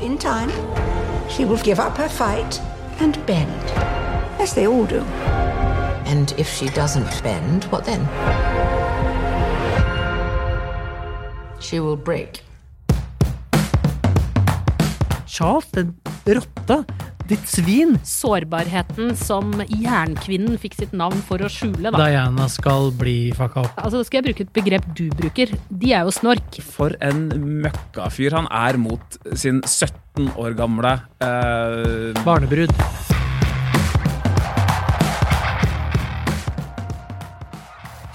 In time, she will give up her fight and bend, as they all do. And if she doesn't bend, what then? She will break. Charles, den rotta. Ditt svin. Sårbarheten som jernkvinnen fikk sitt navn for å skjule, da. Diana skal bli fucka opp. Altså, skal jeg bruke et begrep du bruker? De er jo snork. For en møkkafyr han er mot sin 17 år gamle uh... Barnebrud.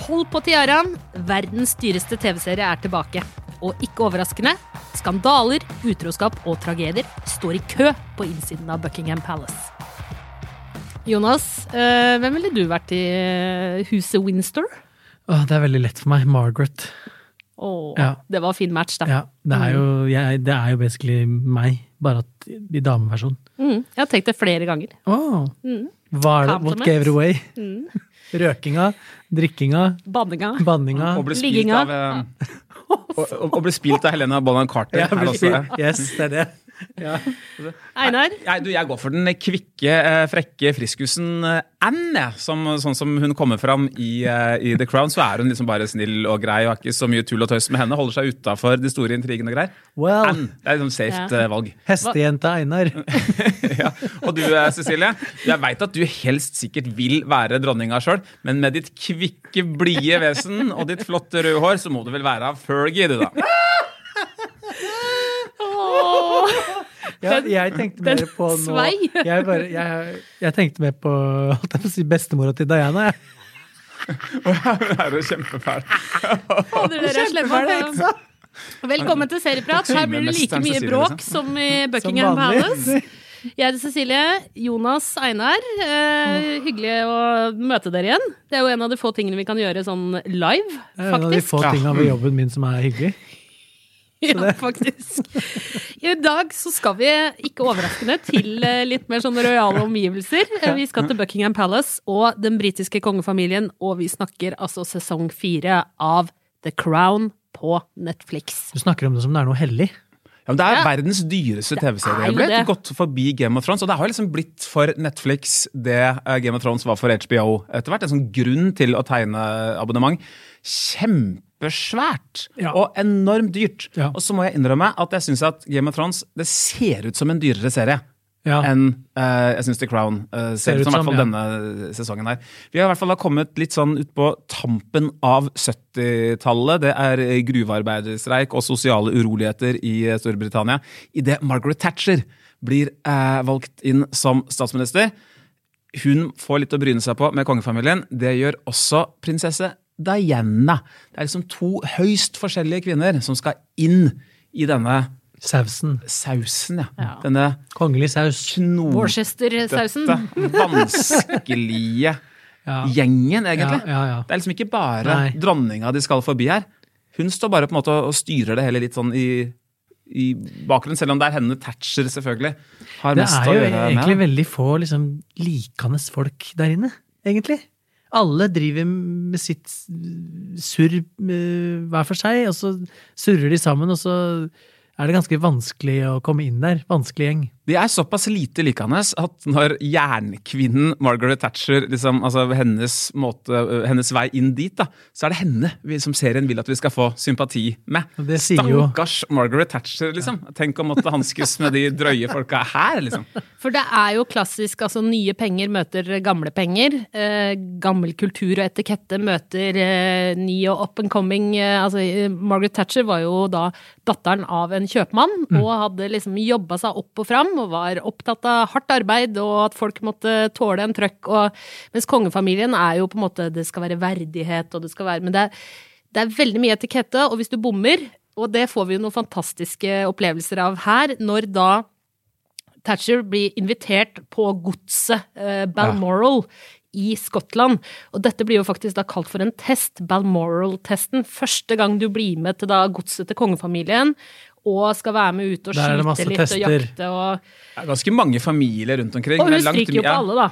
Hold på tiaraen. Verdens dyreste TV-serie er tilbake. Og ikke overraskende, skandaler, utroskap og tragedier står i kø på innsiden av Buckingham Palace. Jonas, eh, hvem ville du vært i eh, huset Winster? Det er veldig lett for meg. Margaret. Åh, Ja. Det var fin match, da. Ja, det er jo, jeg, det er jo basically meg, bare at i dameversjon. Mm, jeg har tenkt det flere ganger. Åh, Mm. Hva er det? What gave it away? Mm. Røkinga, drikkinga, Banninga. banninga. Og spilt Ligginga. av eh, og, og, og ble spilt av Helena Bonham Carter. Ja, her også. yes, det er det. Ja. Einar? Jeg, du, jeg går for den kvikke, eh, frekke friskusen eh, Anne. Som, sånn som hun kommer fram i, eh, i The Crown, så er hun liksom bare snill og grei og har ikke så mye tull og tøys med henne. Holder seg utafor de store intrigene og greier. Well, Anne. Det er liksom safe Ja. eh, valg. hestejenta Einar. ja. Og du, Cecilie, jeg veit at du helst sikkert vil være dronninga sjøl, men med ditt kvikke, blide vesen og ditt flotte røde hår, så må du vel være Fergie, du, da. Ja, jeg tenkte mer på nå svei. jeg, bare, jeg, jeg tenkte mer på holdt jeg på å si, bestemora til Diana. Jeg. Hun er jo kjempefæl. Kjempefæl er. Velkommen til Serieprat. Her blir det like mye bråk liksom. som i Buckingham. Palace. Jeg heter Cecilie. Jonas Einar. Eh, hyggelig å møte dere igjen. Det er jo en av de få tingene vi kan gjøre sånn live, er en av de få tingene ved jobben min som er hyggelig. Ja, faktisk. I dag så skal vi, ikke overraskende, til eh, litt mer sånn rojale omgivelser. Vi skal til Buckingham Palace og den britiske kongefamilien, og vi snakker altså sesong fire av The Crown på Netflix. Du snakker om det som det er noe hellig. Ja, men det er Ja. verdens dyreste Det er TV-serie. jo ble det. gått forbi Game of Thrones, og det har liksom blitt for Netflix det eh, Game of Thrones var for HBO etter hvert. En sånn grunn til å tegne abonnement. Kjempesvært! Ja. Og enormt dyrt. Ja. Og så må jeg innrømme at jeg syns at Game of Thrones det ser ut som en dyrere serie. Ja. enn uh, jeg syns The Crown uh, ser, Ser ut som, i hvert fall ja. denne sesongen her. Vi har i hvert fall kommet litt sånn ut på tampen av 70-tallet. Det er gruvearbeiderstreik og sosiale uroligheter i eh, Storbritannia. Idet Margaret Thatcher blir uh, valgt inn som statsminister. Hun får litt å bryne seg på med kongefamilien. Det gjør også prinsesse Diana. Det er liksom to høyst forskjellige kvinner som skal inn i denne Sausen. sausen, ja. Ja. Denne Kongelig saus. Worcester-sausen. vanskelige Ja. gjengen, egentlig. Ja, ja, ja. Det er liksom ikke bare Nei. dronninga de skal forbi her. Hun står bare på en måte og styrer det hele litt sånn i, i bakgrunnen, selv om det er henne Thatcher selvfølgelig har Det mest er å jo gjøre egentlig med. veldig få liksom, likende folk der inne, egentlig. Alle driver med sitt surr eh, hver for seg, og så surrer de sammen, og så er det ganske vanskelig å komme inn der. Vanskelig gjeng. De er såpass lite likende at når jernkvinnen Margaret Thatcher, liksom, altså hennes, måte, hennes vei inn dit, da, så er det henne vi som serien vil at vi skal få sympati med. Og det sier jo- Stakkars Margaret Thatcher, liksom. Tenk å måtte hanskes med de drøye folka her, liksom. For det er jo klassisk, altså nye penger møter gamle penger. Eh, gammel kultur og etikette møter eh, ny og up and coming. Eh, altså, eh, Margaret Thatcher var jo da datteren av en kjøpmann, og hadde liksom jobba seg opp og fram, og var opptatt av hardt arbeid, og at folk måtte tåle en trøkk. Og, mens kongefamilien er jo på en måte Det skal være verdighet, og det skal være Men det er, det er veldig mye etikette, og hvis du bommer, og det får vi jo noen fantastiske opplevelser av her, når da Thatcher blir invitert på godset eh, Balmoral i Skottland. Og dette blir jo faktisk da kalt for en test, Balmoral-testen. Første gang du blir med til da godset til kongefamilien og skal være med ut og skyte litt tester. og jakte og Det er ganske mange familier rundt omkring. Og hun er langt stryker jo på alle, da.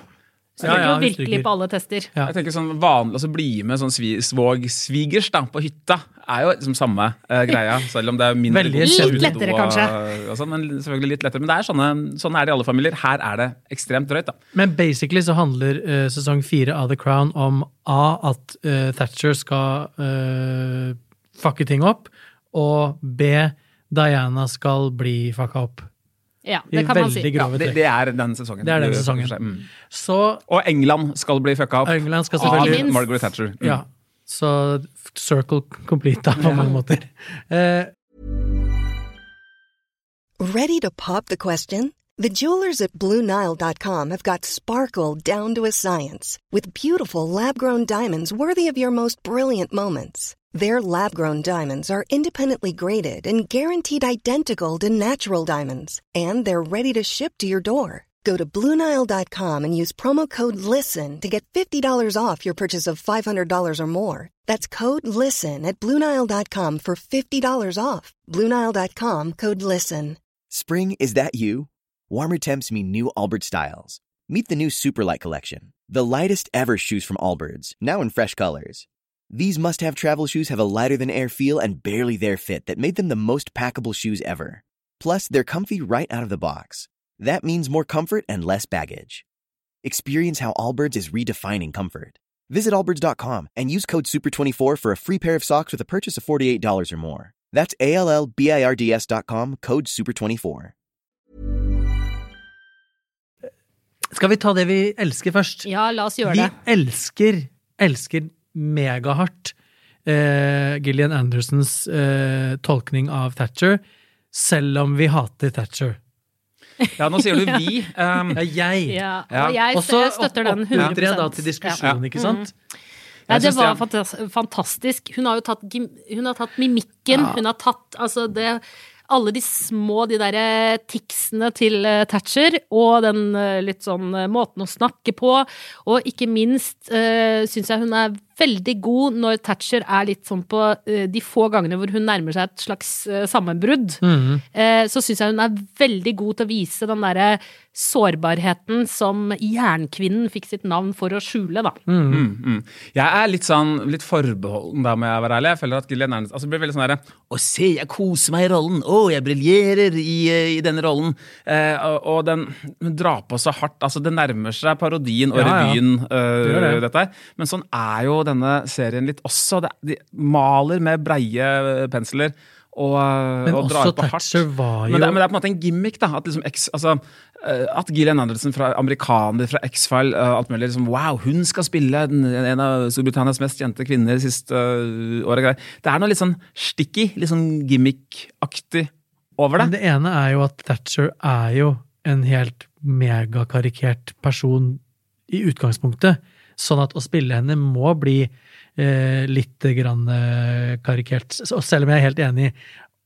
Så Ja, ja, jo virkelig stryker. på alle tester. Ja. Jeg tenker sånn vanlig, altså Bli med sånn svi, svog-svigers da, på hytta er jo liksom samme uh, greia. Selv om det er mindre Veldig Litt lettere, og- kanskje. Og sånn, men selvfølgelig litt lettere. Men det er sånne, sånn er det i alle familier. Her er det ekstremt drøyt. da. Men basically så handler uh, sesong fire av The Crown om A. At uh, Thatcher skal uh, fucke ting opp, og B. Diana skal bli fucka opp. Ja, I det kan man si. Ja, grove det, det er den sesongen. Det er den sesongen. Mm. Så Og England skal bli fucka opp England skal av. Margaret Thatcher. Mm. Ja. Så circle complete, da, på mange måter. Eh, Ready to pop the question? The jewelers at BlueNile.com have got sparkle down to a science with beautiful lab grown diamonds worthy of your most brilliant moments. Their lab grown diamonds are independently graded and guaranteed identical to natural diamonds, and they're ready to ship to your door. Go to BlueNile.com and use promo code LISTEN to get $50 off your purchase of $500 or more. That's code LISTEN at BlueNile.com for $50 off. BlueNile.com code LISTEN. Spring, is that you? Warmer temps mean new Allbirds styles. Meet the new Superlight Collection, the lightest ever shoes from Allbirds, now in fresh colors. These must have travel shoes have a lighter than air feel and barely there fit that made them the most packable shoes ever. Plus, they're comfy right out of the box. That means more comfort and less baggage. Experience how Allbirds is redefining comfort. Visit allbirds.com and use code SUPER24 for a free pair of socks with a purchase of $48 or more. That's A L L B I R D S.com, code SUPER24. skal vi ta det vi elsker først? Ja, la oss gjøre Vi det. elsker, elsker megahardt eh, Gillian Andersons eh, tolkning av Thatcher, selv om vi hater Thatcher. Ja, nå sier du vi. Um, Ja, jeg. Ja, Ja. og jeg, støtter den 100 oppmuntrer jeg da til diskusjon, ikke sant? Nei, Jeg det var fantastisk. Hun har jo tatt, hun har tatt mimikken, hun har tatt altså det alle de små, de derre ticsene til eh, Thatcher, og den eh, litt sånn eh, måten å snakke på. Og ikke minst uh, syns jeg hun er veldig god når Thatcher er litt sånn på eh, de få gangene hvor hun nærmer seg et slags eh, sammenbrudd. Mm -hmm. så syns jeg hun er veldig god til å vise den derre sårbarheten som jernkvinnen fikk sitt navn for å skjule, da. Mm, -hmm. Jeg er litt sånn, litt forbeholden, da må jeg være ærlig. Jeg føler at Gillian Ernest altså, blir veldig sånn derre Å, se, jeg koser meg i rollen! Å, jeg briljerer i, i denne rollen! Eh, og, og den hun drar på så hardt. altså Det nærmer seg parodien og Ja, revyen, ja. Det det. dette her. Men sånn er jo denne serien litt også. Det, de maler med breie pensler. Og, Men og drar også. Thatcher var jo Men det, men det er på en måte en gimmick, da. At, liksom X, altså, eh, at Gillian Anderson, fra amerikaner fra X-File, eh, alt mulig liksom, Wow, hun skal spille den, en av Storbritannias mest kjente kvinner siste uh, året. Det er noe litt sånn sticky, litt sånn gimmick-aktig over Men det. det ene er jo at Thatcher er jo en helt megakarikert person i utgangspunktet. Sånn at å spille henne må bli eh, litt grann eh, karikert. Og selv om jeg er helt enig.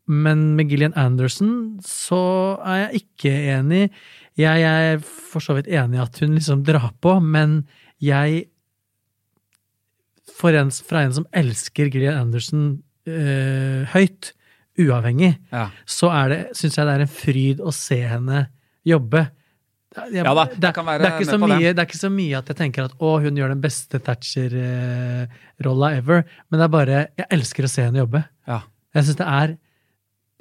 Men med Gillian Anderson så er jeg ikke enig. Jeg er for så vidt enig i at hun liksom drar på, men jeg for en, Fra en som elsker Gillian Anderson eh, høyt, uavhengig, Ja. så er det, syns jeg det er en fryd å se henne jobbe. Jeg, Ja da, det, det, er så mye, det er ikke så mye at jeg tenker at å, hun gjør den beste Thatcher-rolla ever, men det er bare Jeg elsker å se henne jobbe. Ja. Jeg syns det er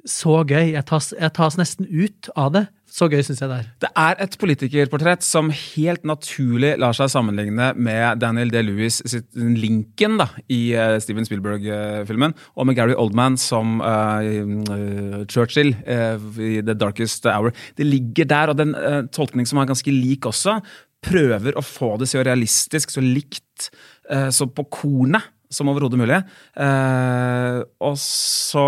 så gøy. Jeg tas, jeg tas nesten ut av det. Så gøy syns jeg det er. Det er et politikerportrett som helt naturlig lar seg sammenligne med Daniel D-Lewis sitt Lincoln da, i eh, Steven Spielberg-filmen, og med Gary Oldman som uh, Churchill uh, i The Darkest Hour. Det ligger der, og den uh, tolkning som er ganske lik også, prøver å få det så realistisk, så likt, uh, så på kornet som overhodet mulig. Og så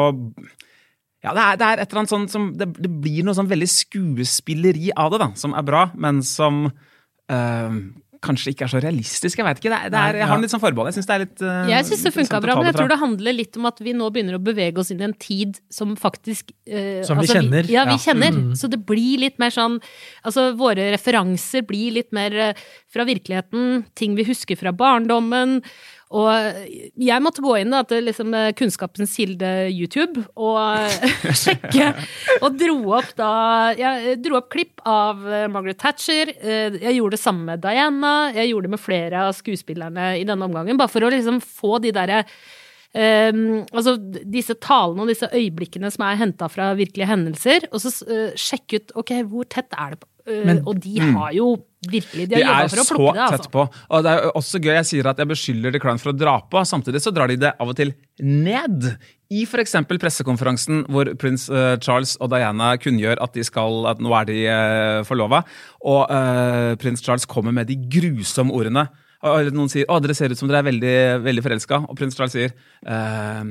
ja, det er, det er et eller annet sånn som det, det blir noe sånn veldig skuespilleri av det, da, som er bra, men som øh, kanskje ikke er så realistisk. Jeg vet ikke, det er, det er, Jeg har en litt sånn forbehold. Jeg syns det er litt øh, Jeg syns det funka bra, men jeg tror det handler litt om at vi nå begynner å bevege oss inn i en tid som faktisk øh, Som vi kjenner. ja, vi Ja. kjenner. Mm. Så det blir litt mer sånn Altså, våre referanser blir litt mer fra virkeligheten, ting vi husker fra barndommen. Og jeg måtte gå inn da, til liksom, eh, Kunnskapens kilde YouTube og sjekke. Og dro opp da Jeg dro opp klipp av eh, Margaret Thatcher. Eh, Jeg gjorde det samme med Diana. Jeg gjorde det med flere av skuespillerne i denne omgangen. Bare for å liksom få de derre Um, altså disse talene og disse øyeblikkene som er henta fra virkelige hendelser, og så uh, sjekke ut ok, hvor tett er det på Men- Og de har jo virkelig De De har er jobba for å så plukke det, tett altså. på. Og det er også gøy, Jeg sier at jeg beskylder The Crown for å dra på, samtidig så drar de det av og til ned. I f.eks. pressekonferansen hvor prins eh, Charles og Diana kunngjør at de skal, at nå er de uh, forlova, og uh, prins Charles kommer med de grusomme ordene. Og noen sier 'Å, dere ser ut som dere er veldig, veldig forelska', og prins Charles sier uh,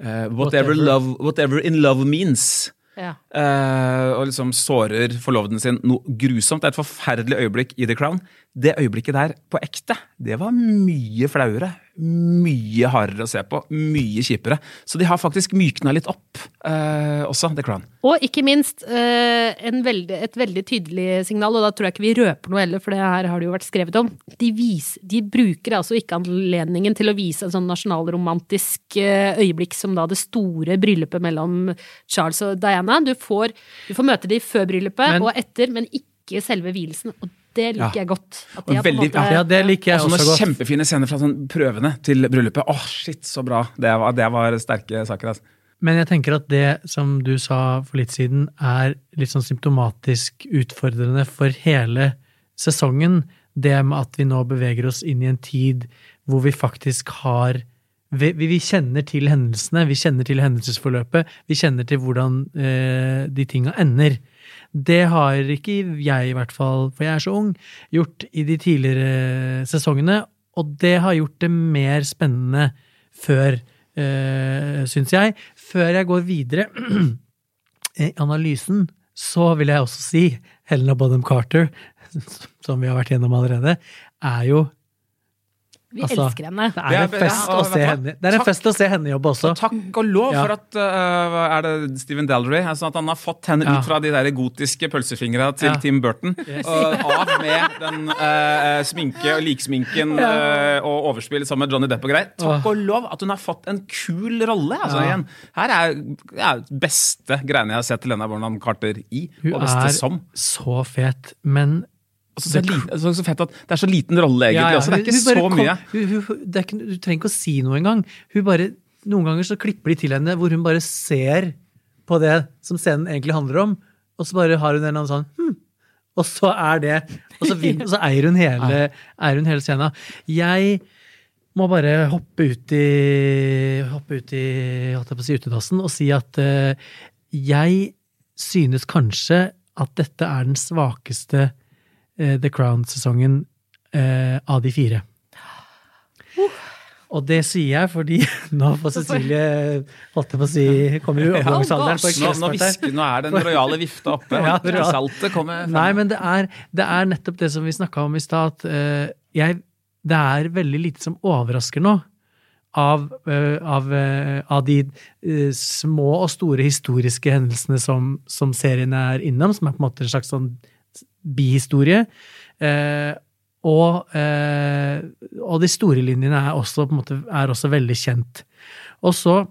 uh, whatever, Whatever. love, 'Whatever in love means'. Ja. Eh, og liksom sårer forloveden sin noe grusomt. Det er et forferdelig øyeblikk i The Crown. Det øyeblikket der, på ekte, det var mye flauere. Mye hardere å se på. Mye kjipere. Så de har faktisk mykna litt opp eh, også, The Crown. Og ikke minst eh, en veldig, et veldig tydelig signal, og da tror jeg ikke vi røper noe heller, for det her har det jo vært skrevet om. De, vis, de bruker altså ikke anledningen til å vise en sånn nasjonalromantisk eh, øyeblikk som da det store bryllupet mellom Charles og Diana. Du får, du får møte de før bryllupet Men- og etter, men ikke selve vielsen. Og det liker Ja. jeg godt. At de har på en veldig- måte, Ja, det liker jeg Og så også godt. kjempefine scener fra sånn prøvene til bryllupet. Åh, shit, så bra. Det var, det var sterke saker. altså. Men jeg tenker at det som du sa for litt siden, er litt sånn symptomatisk utfordrende for hele sesongen. Det med at vi nå beveger oss inn i en tid hvor vi faktisk har vi, vi vi kjenner til hendelsene, vi kjenner til hendelsesforløpet, vi kjenner til hvordan eh, de tinga ender. Det har ikke jeg, i hvert fall, for jeg er så ung, gjort i de tidligere sesongene, og det har gjort det mer spennende før, øh, syns jeg. Før jeg går videre i analysen, så vil jeg også si Helena Bonham Carter, som vi har vært gjennom allerede, er jo Vi altså, elsker henne. Det er en fest ja, å se henne Det er en fest å se henne jobbe også. Og takk og lov Ja. for at uh, er det Steven Dallery altså at han har fått henne Ja. ut fra de der gotiske pølsefingra til Ja. Tim Burton. Og av med den uh, sminke og liksminken uh, og overspill sammen med Johnny Depp og greier. Takk og lov at hun har fått en kul rolle. Altså, Ja. igjen. Her er ja, beste greiene jeg har sett Lena Bornan Carter i. Hun og beste er som. så fet, men Og så, så, lite, så, fett at det er så liten rolle, egentlig. Ja, ja, også. Det er ikke hun så kom- mye. Hun, hun, hun- det er ikke, du trenger ikke å si noe engang. Hun bare, noen ganger så klipper de til henne hvor hun bare ser på det som scenen egentlig handler om, og så bare har hun en eller annen sånn hm, Og så er det Og så, og så eier hun hele, eier hun hele scenen. Jeg må bare hoppe ut i hoppe ut i, si, utedassen og si at uh, jeg synes kanskje at dette er den svakeste The Crown-sesongen eh, av de fire. Og det sier jeg fordi nå får Cecilie holdt jeg på å si, kommer i overgangsalderen på Nå, nå, hvisker, nå er den rojale vifta oppe. Ja. Saltet kommer frem. Nei, men det er, det er nettopp det som vi snakka om i stad, at eh, jeg Det er veldig lite som overrasker nå. Av, eh, av, eh, av de eh, små og store historiske hendelsene som, som serien er innom, som er på en måte en slags sånn bihistorie. Eh, og, eh, og de store linjene er også, måte, er også veldig kjent. Og så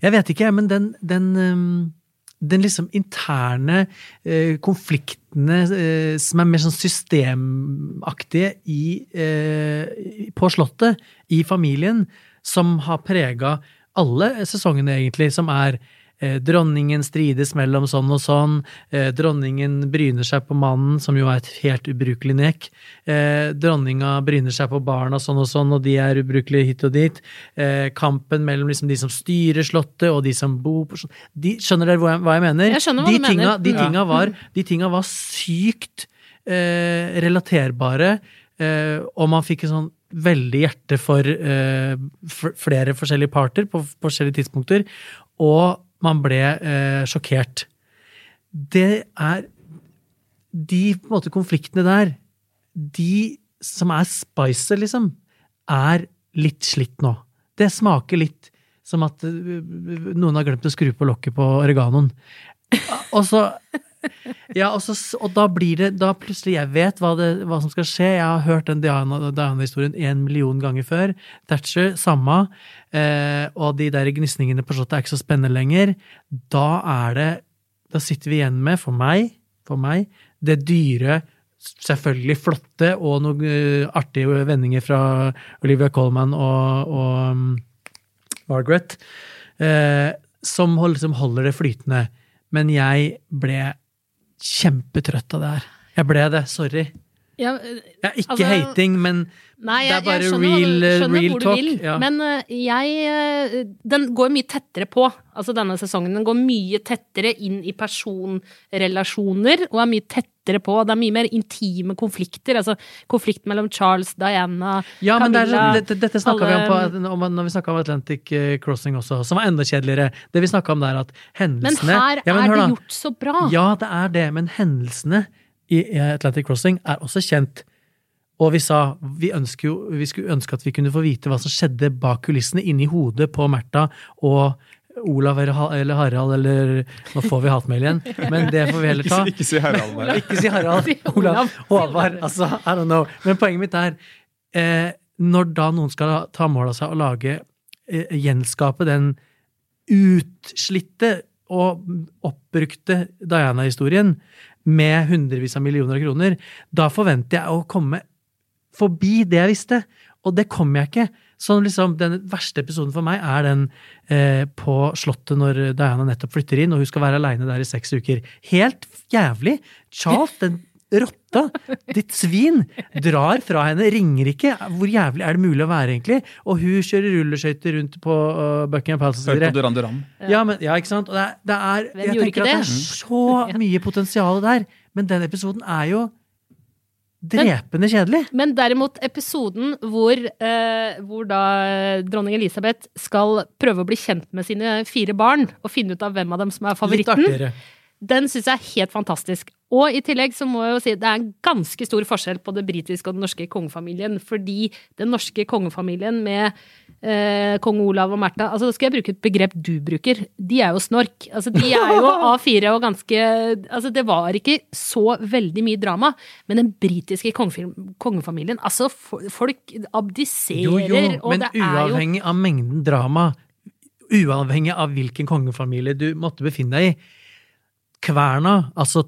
Jeg vet ikke, men den, den, ehm, den liksom interne eh, konfliktene eh, som er mer sånn systemaktige i, eh, på Slottet, i familien, som har prega alle sesongene, egentlig, som er eh, Dronningen strides mellom sånn og sånn. Eh, dronningen bryner seg på mannen, som jo er et helt ubrukelig nek. Eh, dronninga bryner seg på barna sånn og sånn, og de er ubrukelige hit og dit. Eh, kampen mellom liksom de som styrer Slottet, og de som bor på De, skjønner dere hva jeg, mener? Jeg skjønner hva de du mener. De Ja. tinga var, de tinga var sykt eh, relaterbare, eh, og man fikk en sånn veldig hjerte for eh, flere forskjellige parter på forskjellige tidspunkter, og man ble eh, sjokkert. Det er De på en måte konfliktene der, de som er spicer, liksom, er litt slitt nå. Det smaker litt som at eh, noen har glemt å skru på lokket på oreganoen. Og så Ja, og, så, og da blir det Da plutselig Jeg vet hva, det, hva som skal skje. Jeg har hørt den Diana- Diana-historien en million ganger før. Thatcher, samme. Eh, og de der gnisningene på slottet er ikke så spennende lenger. Da er det Da sitter vi igjen med, for meg, for meg det dyre, selvfølgelig flotte og noen uh, artige vendinger fra Olivia Colman og, og um, Margaret, eh, som liksom holder det flytende. Men jeg ble kjempetrøtt av det her. Jeg ble det, sorry. Ja, Jeg er ikke Altså, hating, men Nei, det er bare skjønner, real, skjønner real talk. vil, ja. men eh, jeg eh, Den går mye tettere på, altså denne sesongen. Den går mye tettere inn i personrelasjoner, og er mye tettere på. Det er mye mer intime konflikter. Altså konflikt mellom Charles, Diana, ja, men det er, Camilla sånn- dette, snakka vi om, på, når vi snakka om Atlantic eh, Crossing også, som var enda kjedeligere. Det vi snakka om der, at hendelsene Men her ja, men er det da. gjort så bra. Ja, det er det, men hendelsene i Atlantic Crossing er også kjent. Og vi sa vi, jo, vi skulle ønske at vi kunne få vite hva som skjedde bak kulissene, inni hodet på Märtha og Olav eller Harald, eller Nå får vi hatmail igjen, men det får vi heller ta. Ikke si Harald Men, Ikke si Harald. Olav. Olav. Håvard. Altså, I don't know. Men poenget mitt er eh, Når da noen skal ta mål av seg å lage eh, Gjenskape den utslitte og oppbrukte Diana-historien med hundrevis av millioner av kroner, da forventer jeg å komme forbi det jeg visste. Og det kommer jeg ikke. Så liksom, den verste episoden for meg er den eh, på Slottet når Diana nettopp flytter inn, og hun skal være aleine der i seks uker. Helt jævlig! Charles, den rotta, ditt svin, drar fra henne, ringer ikke. Hvor jævlig er det mulig å være, egentlig? Og hun kjører rulleskøyter rundt på uh, Buckingham Palace. og Hør på Duran Duran. Ja, men, ja, ikke sant? Og det er, det er, Hvem jeg gjorde tenker ikke at det det? er så mye potensial der, men den episoden er jo drepende kjedelig. Men derimot episoden hvor, eh, hvor da dronning Elisabeth skal prøve å bli kjent med sine fire barn, og finne ut av hvem av dem som er Litt favoritten, artigere. Den syns jeg er helt fantastisk. Og i tillegg så må jeg jo si det er en ganske stor forskjell på det britiske og den norske kongefamilien. Fordi den norske kongefamilien med eh, kong Olav og Märtha altså Da skal jeg bruke et begrep du bruker. De er jo snork. Altså De er jo A4 og ganske Altså Det var ikke så veldig mye drama. Men den britiske kongefamilien Altså, folk abdiserer, Jo, jo, og det er jo Men uavhengig av mengden drama, uavhengig av hvilken kongefamilie du måtte befinne deg i, kverna, altså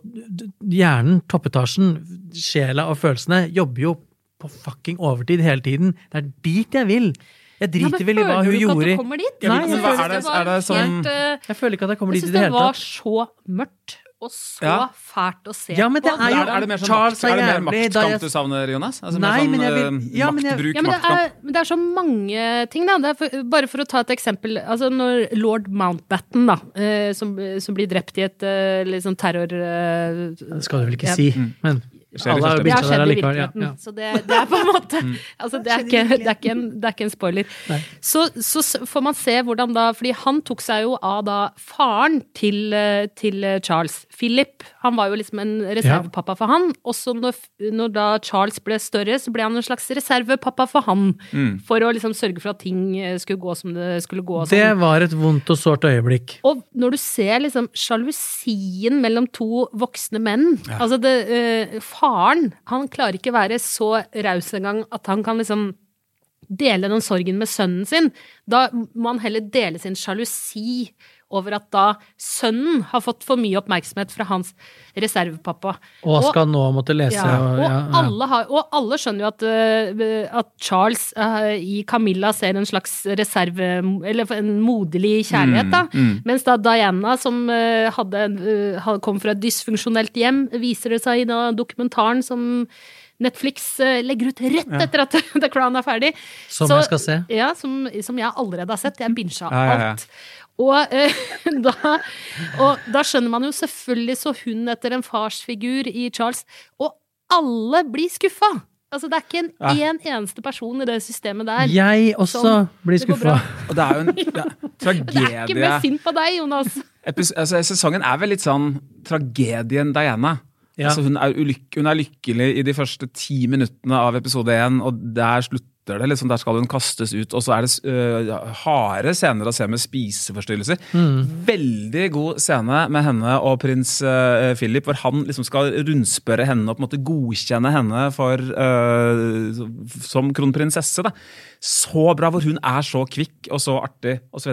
hjernen, toppetasjen, sjela og følelsene, jobber jo på fucking overtid hele tiden. Det er dit jeg vil. Jeg driter ja, vel i hva føler hun du ikke gjorde. at du kommer dit? Nei, Jeg men føler, er det- var det sånn- helt, eh, Jeg føler ikke at jeg kommer dit i syns det det hele var tatt. så mørkt og så Ja. fælt å se Ja, men det på. er jo- Er, er det mer sånn Charles makt, er det mer maktkamp jeg- du savner, Jonas? Altså Nei, mer sånn men jeg vil- eh, ja, men jeg- maktbruk, Ja, men det maktkamp? er, men det er så mange ting, da. Det er for, bare for å ta et eksempel. Altså når lord Mountbatten, da, eh, som, som blir drept i et eh, litt sånn terror... eh, Det skal du vel ikke Ja. si, men skjer alle har jo første Det har skjedd i virkeligheten. Ja, ja. så det, det er på en måte altså det, er ikke, det, er ikke en, det er ikke en spoiler. Så, så får man se hvordan da Fordi han tok seg jo av da faren til, eh, til Charles. Philip. Han var jo liksom en reservepappa for han. Også når, når da Charles ble større, så ble han en slags reservepappa for han. For å liksom sørge for at ting eh, skulle gå som det skulle gå. og Det sånn. var et vondt og sårt øyeblikk. Og når du ser liksom sjalusien mellom to voksne menn Altså det, eh, Faren han klarer ikke være så raus engang at han kan liksom dele den sorgen med sønnen sin. Da må han heller dele sin sjalusi over at da sønnen har fått for mye oppmerksomhet fra hans reservepappa. Og skal nå måtte lese Ja, og, og, ja, ja. Alle har, og alle skjønner jo at, øh, at Charles øh, i Camilla ser en slags reserve Eller en moderlig kjærlighet, da. Mens da Diana, som hadde, hadde, øh, kom fra et dysfunksjonelt hjem, viser det seg i da dokumentaren som Netflix legger ut rett etter at The Crown er ferdig. Som Så- jeg skal se. Ja, som, som jeg allerede har sett. Jeg bincha Ja, ja, ja. alt. Og, eh, da, og da skjønner man jo selvfølgelig så hun etter en farsfigur i Charles. Og alle blir skuffa! Altså, det er ikke en, Ja. en eneste person i det systemet der. Jeg også Som- blir skuffa. Og det er jo en det er, Det er ikke mer sint på deg, Jonas. Epis altså, Sesongen er vel litt sånn tragedien Diana. Ja. Altså, hun, er ulyk hun er lykkelig i de første ti minuttene av episode én, og der slutter det. liksom Der skal hun kastes ut. Og så er det uh, harde scener å se med spiseforstyrrelser. Veldig god scene med henne og prins uh, Philip, hvor han liksom skal rundspørre henne og på en måte godkjenne henne for, uh, som kronprinsesse. da. Så bra, hvor hun er så kvikk og så artig osv.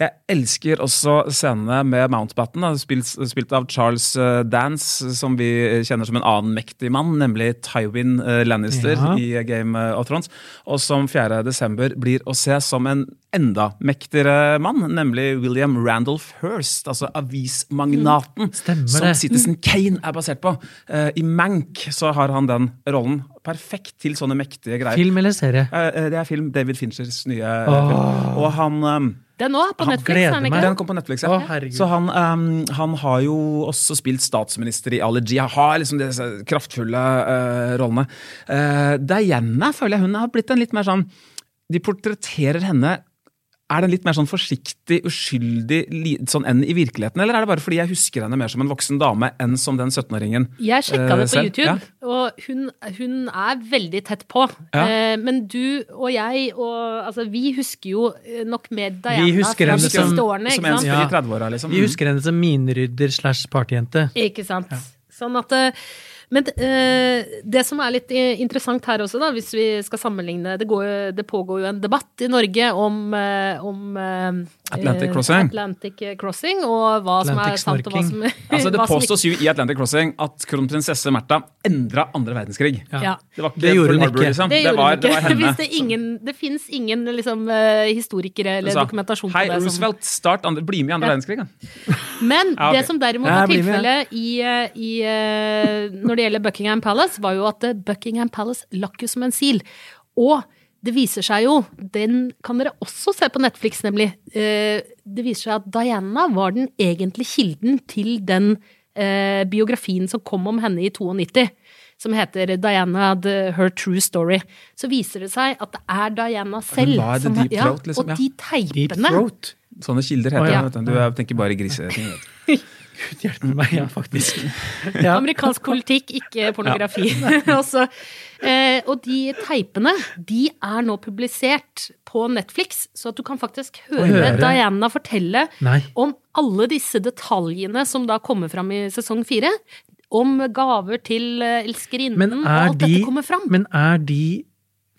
Jeg elsker også scenene med Mountbatten, da, spilt, spilt av Charles Dance, som vi kjenner som en annen mektig mann, nemlig Tywin Lannister Ja. i Game of Thrones. Og som 4. desember blir å se som en enda mektigere mann, nemlig William Randolph Hearst, altså avismagnaten mm, som. Citizen Kane er basert på. Uh, I Mank så har han den rollen. Perfekt til sånne mektige greier. Film eller serie? Eh, det er film. David Finchers nye oh. Film. Og han um, Den òg, på Netflix. Han, den kom på Netflix, ja. Å. Så han, um, han har jo også spilt statsminister i Allergy. Han har liksom disse kraftfulle uh, rollene. Uh, Diana føler jeg hun har blitt en litt mer sånn De portretterer henne er den litt mer sånn forsiktig, uskyldig sånn enn i virkeligheten, eller er det bare fordi jeg husker henne mer som en voksen dame enn som den 17-åringen? Jeg sjekka eh, det på selv? YouTube, Ja. og hun, hun er veldig tett på. Ja. Eh, men du og jeg og altså, Vi husker jo eh, nok med Diana Vi husker fra henne de som- siste årene. Som ikke sant? som Ja. 30-åra, liksom. Vi husker henne som minrydder slash partyjente. Ikke sant. Sånn at eh, Men eh, det som er litt eh, interessant her også, da, hvis vi skal sammenligne Det, går, det pågår jo en debatt i Norge om, eh, om eh, Atlantic Crossing. Atlantic Crossing, og hva som er sant og hva som, Altså, det hva påstås jo i Atlantic Crossing at kronprinsesse Märtha endra andre verdenskrig. Ja. Det var ikke Det gjorde hun ikke. Liksom. Det det, var, det var henne. Hvis det, ingen, det fins ingen liksom, historikere eller sa, dokumentasjon på Hei, det. Hei, Roosevelt, start andre, bli med i andre Ja. verdenskrig. Da. men Ja, okay. det som derimot er tilfellet i, i, i, eh, når det gjelder Buckingham Palace, var jo at eh, Buckingham Palace lakk jo som en sil. Og det viser seg jo, den kan dere også se på Netflix, nemlig. eh, Det viser seg at Diana var den egentlige kilden til den eh, biografien som kom om henne i 92 som heter Diana the, Her True Story. Så viser det seg at det er Diana selv var the som deep throat, liksom, Og ja. de Deep teipene throat. Sånne kilder heter oh, ja. det. Du, tenker bare griseting. Gud hjelpe meg, ja, faktisk. Ja. Amerikansk politikk, ikke pornografi. Ja. eh, og de teipene de er nå publisert på Netflix, så at du kan faktisk høre, høre. Diana fortelle Nei. om alle disse detaljene som da kommer fram i sesong fire. Om gaver til eh, elskerinnen, og alt de dette kommer fram. Men er de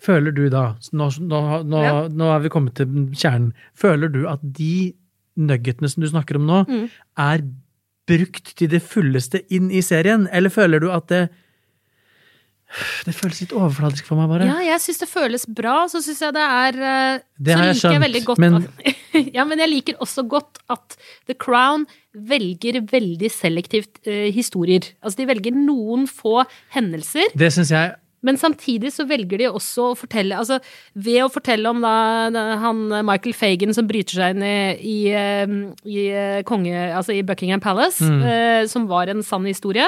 Føler du da Nå, nå, nå, Ja. nå er vi kommet til kjernen. Føler du at de nuggetene som du snakker om nå, Mm. er brukt til det fulleste inn i serien, eller føler du at det Det føles litt overfladisk for meg, bare. Ja, jeg syns det føles bra, så syns jeg det er eh, Det har jeg liker jeg men- at, Ja, men jeg liker også godt at The Crown velger veldig selektivt uh, historier. Altså, de velger noen få hendelser, Det syns jeg men samtidig så velger de også å fortelle Altså, ved å fortelle om da, han Michael Fagan som bryter seg inn i, i, eh, i eh, konge... Altså i Buckingham Palace, Mm. eh, som var en sann historie,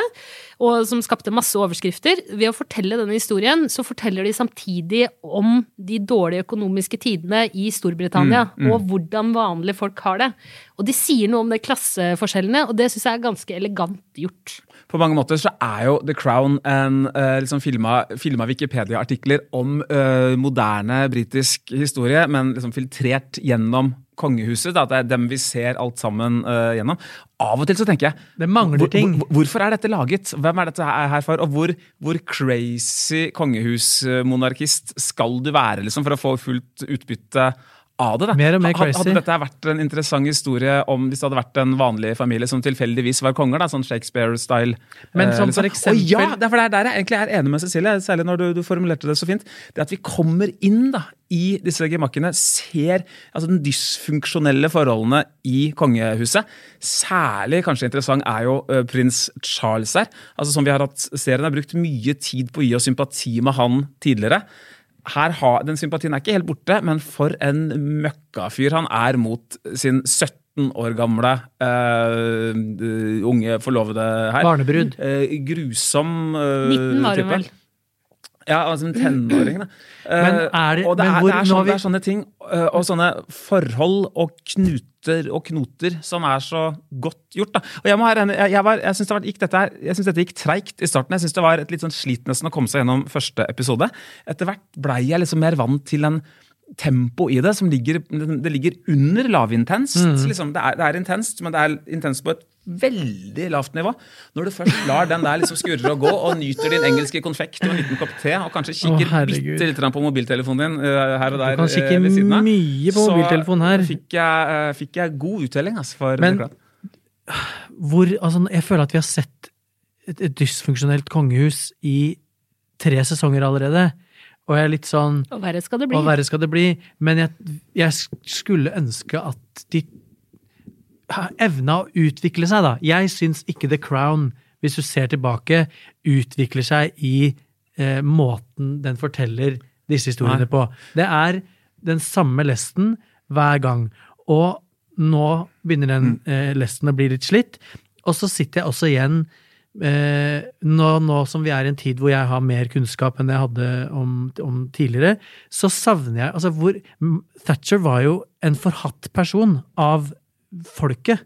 og som skapte masse overskrifter. Ved å fortelle denne historien, så forteller de samtidig om de dårlige økonomiske tidene i Storbritannia, Mm, og hvordan vanlige folk har det. Og de sier noe om de klasseforskjellene, og det syns jeg er ganske elegant gjort. På mange måter så er jo The Crown en uh, liksom filma, filma Wikipedia-artikler om uh, moderne britisk historie, men liksom filtrert gjennom kongehuset. Da, at det er dem vi ser alt sammen uh, gjennom. Av og til så tenker jeg Det mangler ting. hvor, Hvorfor er dette laget? Hvem er dette her for? Og hvor, hvor crazy kongehusmonarkist skal du være liksom, for å få fullt utbytte av det? Da? Mer og mer crazy. Hadde dette vært en interessant historie om hvis det hadde vært en vanlig familie som tilfeldigvis var konger? da, Sånn Shakespeare-style. Men eh, som for liksom. eksempel- Og ja, det er for det er der jeg egentlig er enig med Cecilie, særlig når du, du formulerte det så fint. Det at vi kommer inn da, i disse gemakkene, ser altså den dysfunksjonelle forholdene i kongehuset. Særlig kanskje interessant er jo uh, prins Charles her. Altså som vi har hatt, Serien har brukt mye tid på å gi oss sympati med han tidligere. Her har, Den sympatien er ikke helt borte, men for en møkkafyr han er mot sin 17 år gamle uh, unge forlovede her. Barnebrud. Uh, grusom uh, 19 var hun vel. Ja, altså en tenåring, da. Men Eh, er det- og det men er, hvor- det, er sånne, sånn, vi- det er sånne ting, eh, og sånne forhold og knuter og knoter som er så godt gjort. da. Og Jeg må her, jeg, jeg, var- jeg syns det var- gikk dette, jeg synes dette gikk treigt i starten. Jeg syns det var et litt sånn slit nesten å komme seg gjennom første episode. Etter hvert blei jeg liksom mer vant til en tempo i det som ligger, det ligger under lavintenst. Mm. Liksom, det, er, det er intenst, men det er intenst på et veldig lavt nivå. Når du først lar den der liksom skurre og gå, og nyter din engelske konfekt og en liten kopp te, og kanskje kikker Å, bitte litt på mobiltelefonen din uh, her og der Du kan kikke uh, mye på mobiltelefonen her. Så fikk jeg, uh, fikk jeg god uttelling altså, for Men- hvor altså, Jeg føler at vi har sett et, et dysfunksjonelt kongehus i tre sesonger allerede. Og jeg er litt sånn Og verre skal det bli. Og verre skal det bli. Men jeg, jeg skulle ønske at de evna å utvikle seg, da. Jeg syns ikke The Crown, hvis du ser tilbake, utvikler seg i eh, måten den forteller disse historiene Nei. på. Det er den samme lesten hver gang. Og nå begynner den Mm. eh, lesten å bli litt slitt. Og så sitter jeg også igjen eh, nå, nå som vi er i en tid hvor jeg har mer kunnskap enn jeg hadde om, om tidligere, så savner jeg Altså, hvor Thatcher var jo en forhatt person av folket.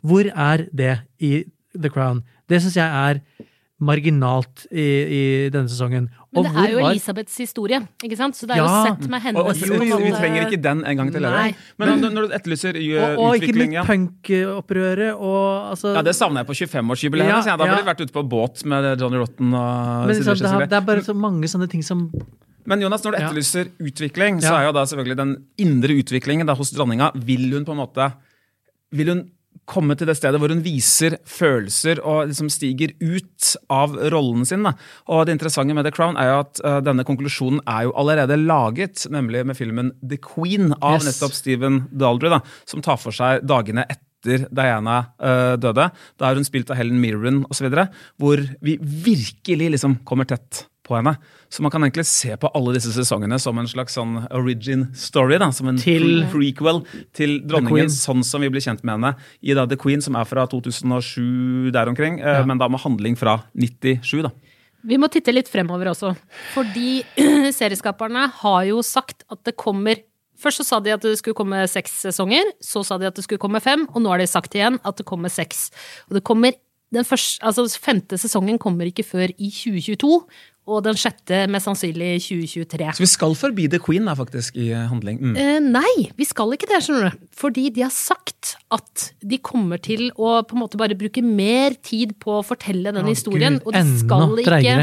Hvor er det i The Crown? Det syns jeg er marginalt i, i denne sesongen. Men det er jo var- Elisabeths historie, ikke sant? Så det er Ja. jo sett med hennes Og, og, på en vi, vi trenger ikke den en gang til. Nei. Men når, du etterlyser uh, og, og ikke utvikling minst ja. punkopprøret og altså ja, Det savner jeg på 25-årsjubileet. Ja, ja. Da burde jeg vært ute på båt med Johnny Rotten og Men Sylvester liksom, det, er, det er bare så mange sånne ting som Men Jonas, når du Ja. etterlyser utvikling, så er jo da selvfølgelig den indre utviklingen da hos dronninga Vil hun på en måte Vil hun komme til det stedet hvor hun viser følelser og liksom stiger ut av rollen sin? Da. Og det interessante med The Crown er jo at uh, denne konklusjonen er jo allerede laget, nemlig med filmen The Queen av Yes. nettopp Stephen Daldry, da, som tar for seg dagene etter Diana uh, døde. Da er hun spilt av Helen Mirren osv., hvor vi virkelig liksom kommer tett på henne. Så man kan egentlig se på alle disse sesongene som en slags sånn origin story. da, Som en Til- prequel til dronningen, sånn som vi blir kjent med henne i da The Queen, som er fra 2007 der omkring, eh, Ja. men da med handling fra 97. da. Vi må titte litt fremover også. Fordi serieskaperne har jo sagt at det kommer Først så sa de at det skulle komme seks sesonger, så sa de at det skulle komme fem, og nå har de sagt igjen at det kommer seks. Og det kommer den første, altså femte sesongen kommer ikke før i 2022, og den sjette mest sannsynlig i 2023. Så vi skal forbi The Queen da, faktisk, i eh, handling. Mm. Eh, nei, vi skal ikke det, skjønner du. Fordi de har sagt at de kommer til å på en måte bare bruke mer tid på å fortelle den Å, historien. Gud, og de skal ikke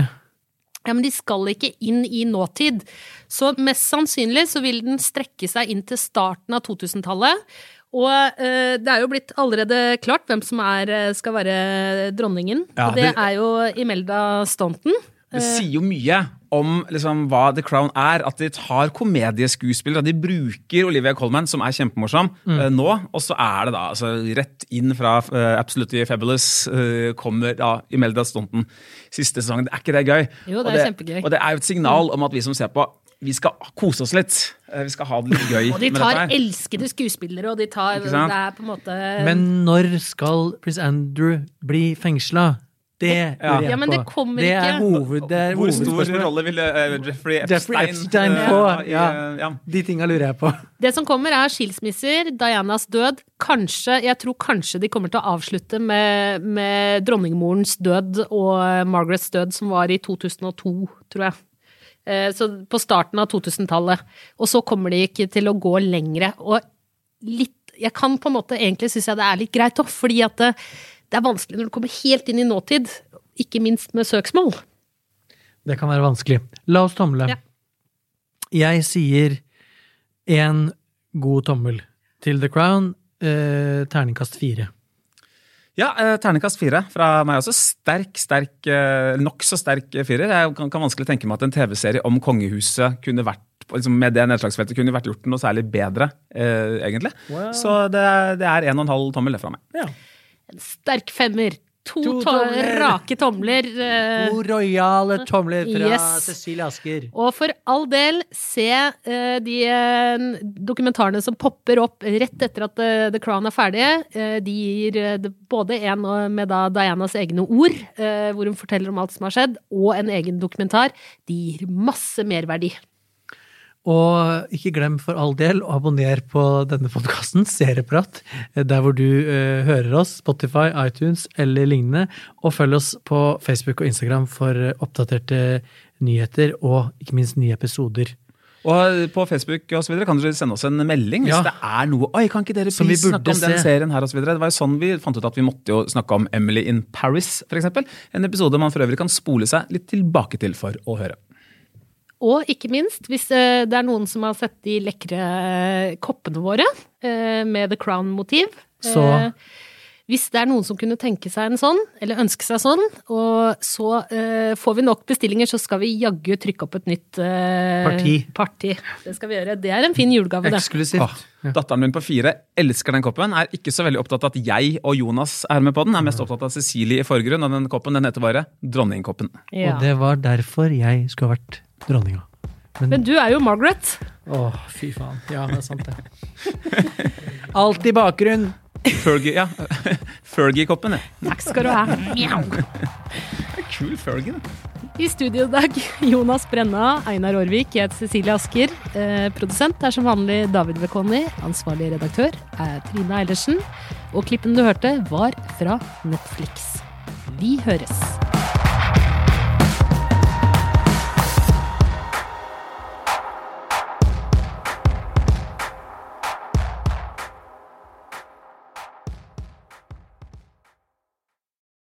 ja, men de skal ikke inn i nåtid. Så mest sannsynlig så vil den strekke seg inn til starten av 2000-tallet. Og eh, det er jo blitt allerede klart hvem som er, eh, skal være dronningen. Ja, og det, det- er jo Imelda Staunton. Det sier jo mye om liksom, hva The Crown er. At de tar komedieskuespillere. De bruker Olivia Colman, som er kjempemorsom, Mm. eh, nå. Og så er det da altså, rett inn fra uh, Absolutely Fabulous uh, kommer da Imelda Staunton siste sesong. Det er ikke det gøy? Jo, det Og det, kjempegøy. Og det er jo et signal om at vi som ser på, vi skal kose oss litt. Eh, Vi skal ha det litt gøy Og de med tar dette her. elskede skuespillere, og de tar Det er på en måte Men når skal Prince Andrew bli fengsla? Det lurer jeg Ja, men på. det kommer det er hoved, det er Hvor stor rolle vil eh, Jeffrey Epstein, Jeffrey Epstein eh, få? Ja. eh, ja. De tinga lurer jeg på. Det som kommer, er skilsmisser, Dianas død. Kanskje, jeg tror kanskje de kommer til å avslutte med, med dronningmorens død og Margarets død, som var i 2002, tror jeg. Eh, Så på starten av 2000-tallet. Og så kommer de ikke til å gå lengre. Og litt Jeg kan på en måte egentlig synes jeg det er litt greit òg, fordi at det, er vanskelig når du kommer helt inn i nåtid. Ikke minst med søksmål. Det kan være vanskelig. La oss tomle. Ja. Jeg sier én god tommel til The Crown. Eh, terningkast fire. Ja, eh, terningkast fire fra meg også. Sterk, sterk, eh, nokså sterk firer. Jeg kan, kan vanskelig tenke meg at en TV-serie om kongehuset kunne vært liksom med det nedslagsfeltet kunne vært gjort noe særlig bedre, eh, egentlig. Så det, det er en og en halv tommel det fra meg. Ja. En sterk femmer. To, To to tomler. rake tomler. eh, To rojale tomler fra Yes. Cecilie Asker. Og for all del, se uh, de eh, dokumentarene som popper opp rett etter at eh, The Crown er ferdig. Eh, de gir eh, både en med da Dianas egne ord, eh, hvor hun forteller om alt som har skjedd, og en egen dokumentar. De gir masse merverdi. Og ikke glem for all del å abonnere på denne podkasten, Serieprat, der hvor du uh, hører oss, Spotify, iTunes eller lignende. Og følg oss på Facebook og Instagram for eh, oppdaterte nyheter og ikke minst nye episoder. Og på Facebook og så videre, kan dere sende oss en melding hvis Ja. det er noe Oi, kan ikke dere please snakke om om den serien her og så videre? Det var jo sånn vi fant ut at vi måtte jo snakke om Emily in Paris, for eksempel. En episode man for øvrig kan spole seg litt tilbake til for å høre. Og ikke minst, hvis eh, det er noen som har sett de lekre eh, koppene våre eh, med The Crown-motiv Så- Hvis det er noen som kunne tenke seg en sånn, eller ønske seg sånn, og så eh, får vi nok bestillinger, så skal vi jaggu trykke opp et nytt Parti. parti. Det skal vi gjøre. Det er en fin julegave, det. Eksklusivt. Åh, datteren min på fire elsker den koppen. Er ikke så veldig opptatt av at jeg og Jonas er med på den. Er mest opptatt av Cecilie i forgrunn, og den koppen den heter bare Dronningkoppen. Ja. Og det var derfor jeg skulle vært dronninga. Men du er jo Margaret. Å, fy faen. Ja, det er sant, det. Alt i bakgrunn. Fergie, ja. Fergie-koppen, ja. Takk skal du ha. Mjau. Kul Fergie. da. I studio i dag, Jonas Brenna, Einar Aarvik, jeg heter Cecilie Asker. Eh, produsent er som vanlig David Vekoni. Ansvarlig redaktør er Trine Eilertsen. Og klippen du hørte, var fra Netflix. Vi høres.